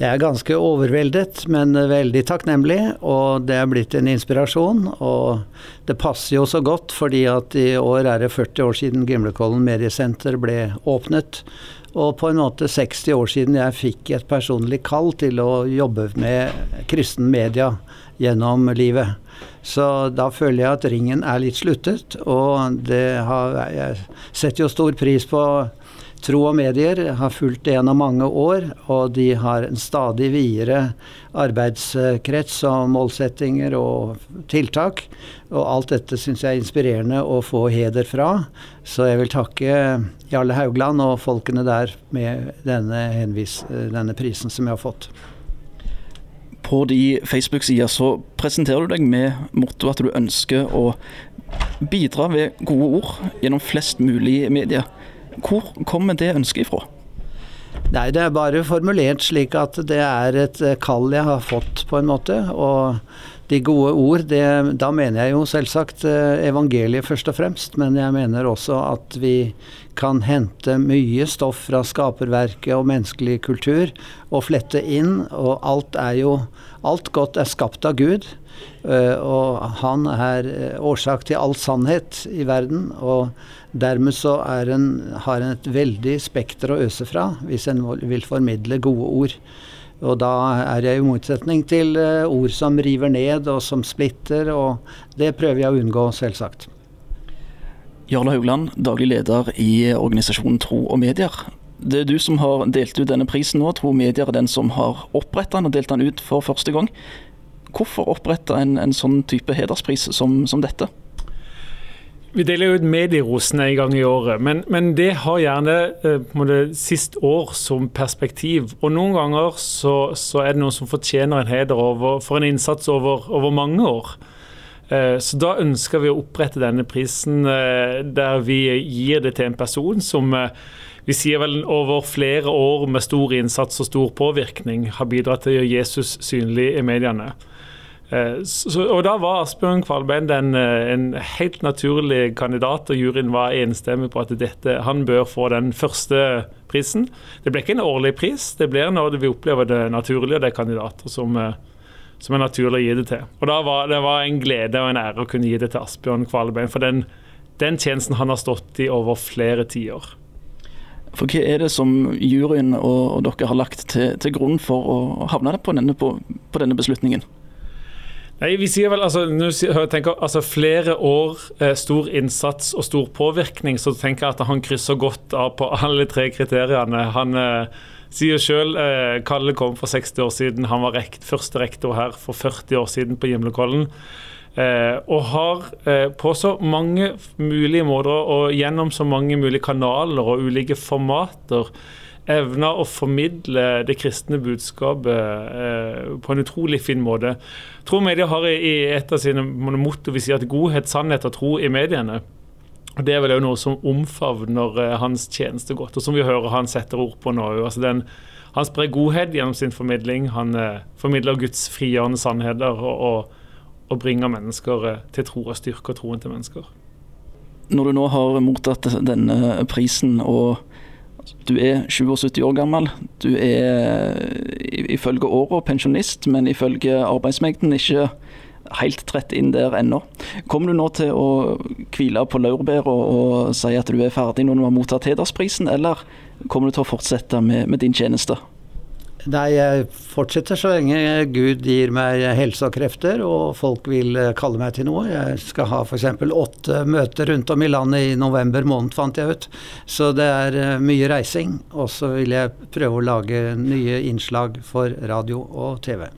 Jeg er ganske overveldet, men veldig takknemlig, og det er blitt en inspirasjon. Og det passer jo så godt, fordi at i år er det 40 år siden Gimlekollen mediesenter ble åpnet. Og på en måte 60 år siden jeg fikk et personlig kall til å jobbe med kristen media gjennom livet. Så da føler jeg at ringen er litt sluttet, og det har, jeg setter jo stor pris på Tro og medier har fulgt det gjennom mange år, og de har en stadig videre arbeidskrets og målsettinger og tiltak. Og alt dette syns jeg er inspirerende å få heder fra. Så jeg vil takke Jarle Haugland og folkene der med denne, henvis, denne prisen som jeg har fått. På de Facebook-sider så presenterer du deg med motto at du ønsker å bidra ved gode ord gjennom flest mulig medier. Hvor kommer det ønsket ifra? Nei, det er bare formulert slik at det er et eh, kall jeg har fått, på en måte. Og de gode ord, det, da mener jeg jo selvsagt eh, evangeliet først og fremst. Men jeg mener også at vi kan hente mye stoff fra skaperverket og menneskelig kultur og flette inn. Og alt er jo Alt godt er skapt av Gud. Eh, og han er årsak til all sannhet i verden. Og Dermed så en, har en et veldig spekter å øse fra hvis en vil formidle gode ord. Og da er jeg i motsetning til eh, ord som river ned og som splitter, og det prøver jeg å unngå, selvsagt. Jarle Haugland, daglig leder i organisasjonen Tro og Medier. Det er du som har delt ut denne prisen nå. Tro og Medier er den som har oppretta den og delt den ut for første gang. Hvorfor opprette en, en sånn type hederspris som, som dette? Vi deler jo ut medierosene en gang i året, men, men det har gjerne eh, sist år som perspektiv. Og noen ganger så, så, er det noen som fortjener en heder over, for en innsats over, over mange år. Eh, så da ønsker vi å opprette denne prisen eh, der vi gir det til en person som eh, vi sier vel over flere år med stor innsats og stor påvirkning har bidratt til å gjøre Jesus synlig i mediene. Så, og Da var Asbjørn Kvalbein en, en helt naturlig kandidat, og juryen var enstemmig på at dette, han bør få den første prisen. Det ble ikke en årlig pris, det blir når vi opplever det naturlig, og det er kandidater som, som, er naturlig å gi det til. Og da var Det var en glede og en ære å kunne gi det til Asbjørn Kvalbein, for den, den tjenesten han har stått i over flere tiår. For Hva er det som juryen og, og dere har lagt til, til grunn for å havne på denne, på, på denne beslutningen? Nei, vi sier vel altså, jeg tenker, altså Flere år, eh, stor innsats og stor påvirkning, så tenker jeg at han krysser godt av på alle tre kriteriene. Han eh, sier sjøl eh, Kalle kom for 60 år siden, han var rekt, første rektor her for 40 år siden på Gimlekollen. Eh, og har eh, på så mange mulige måter og gjennom så mange mulige kanaler og ulike formater evna å formidle det kristne budskapet eh, på en utrolig fin måte. Tro Media har i et av sine motto vi sier at godhet, sannhet og tro i mediene. Og Det er vel noe som omfavner eh, hans tjeneste godt, og som vi hører han setter ord på nå. Altså den, han sprer godhet gjennom sin formidling. Han eh, formidler Guds frigjørende sannheter og, og, og bringer mennesker eh, til tro og styrker troen til mennesker. Når du nå har mottatt denne prisen og du er 77 år gammel. Du er ifølge året pensjonist, men ifølge arbeidsmengden ikke helt trett inn der ennå. Kommer du nå til å hvile på laurbæra og, og, si at du er ferdig når du har mottatt hedersprisen, eller kommer du til å fortsette med, med din tjeneste? Nei, jeg fortsetter så lenge Gud gir meg helse og krefter, og folk vil eh, kalle meg til noe. Jeg skal ha f.eks. åtte møter rundt om i landet i november måned, fant jeg ut. Så det er eh, mye reising. Og så vil jeg prøve å lage nye innslag for radio og TV.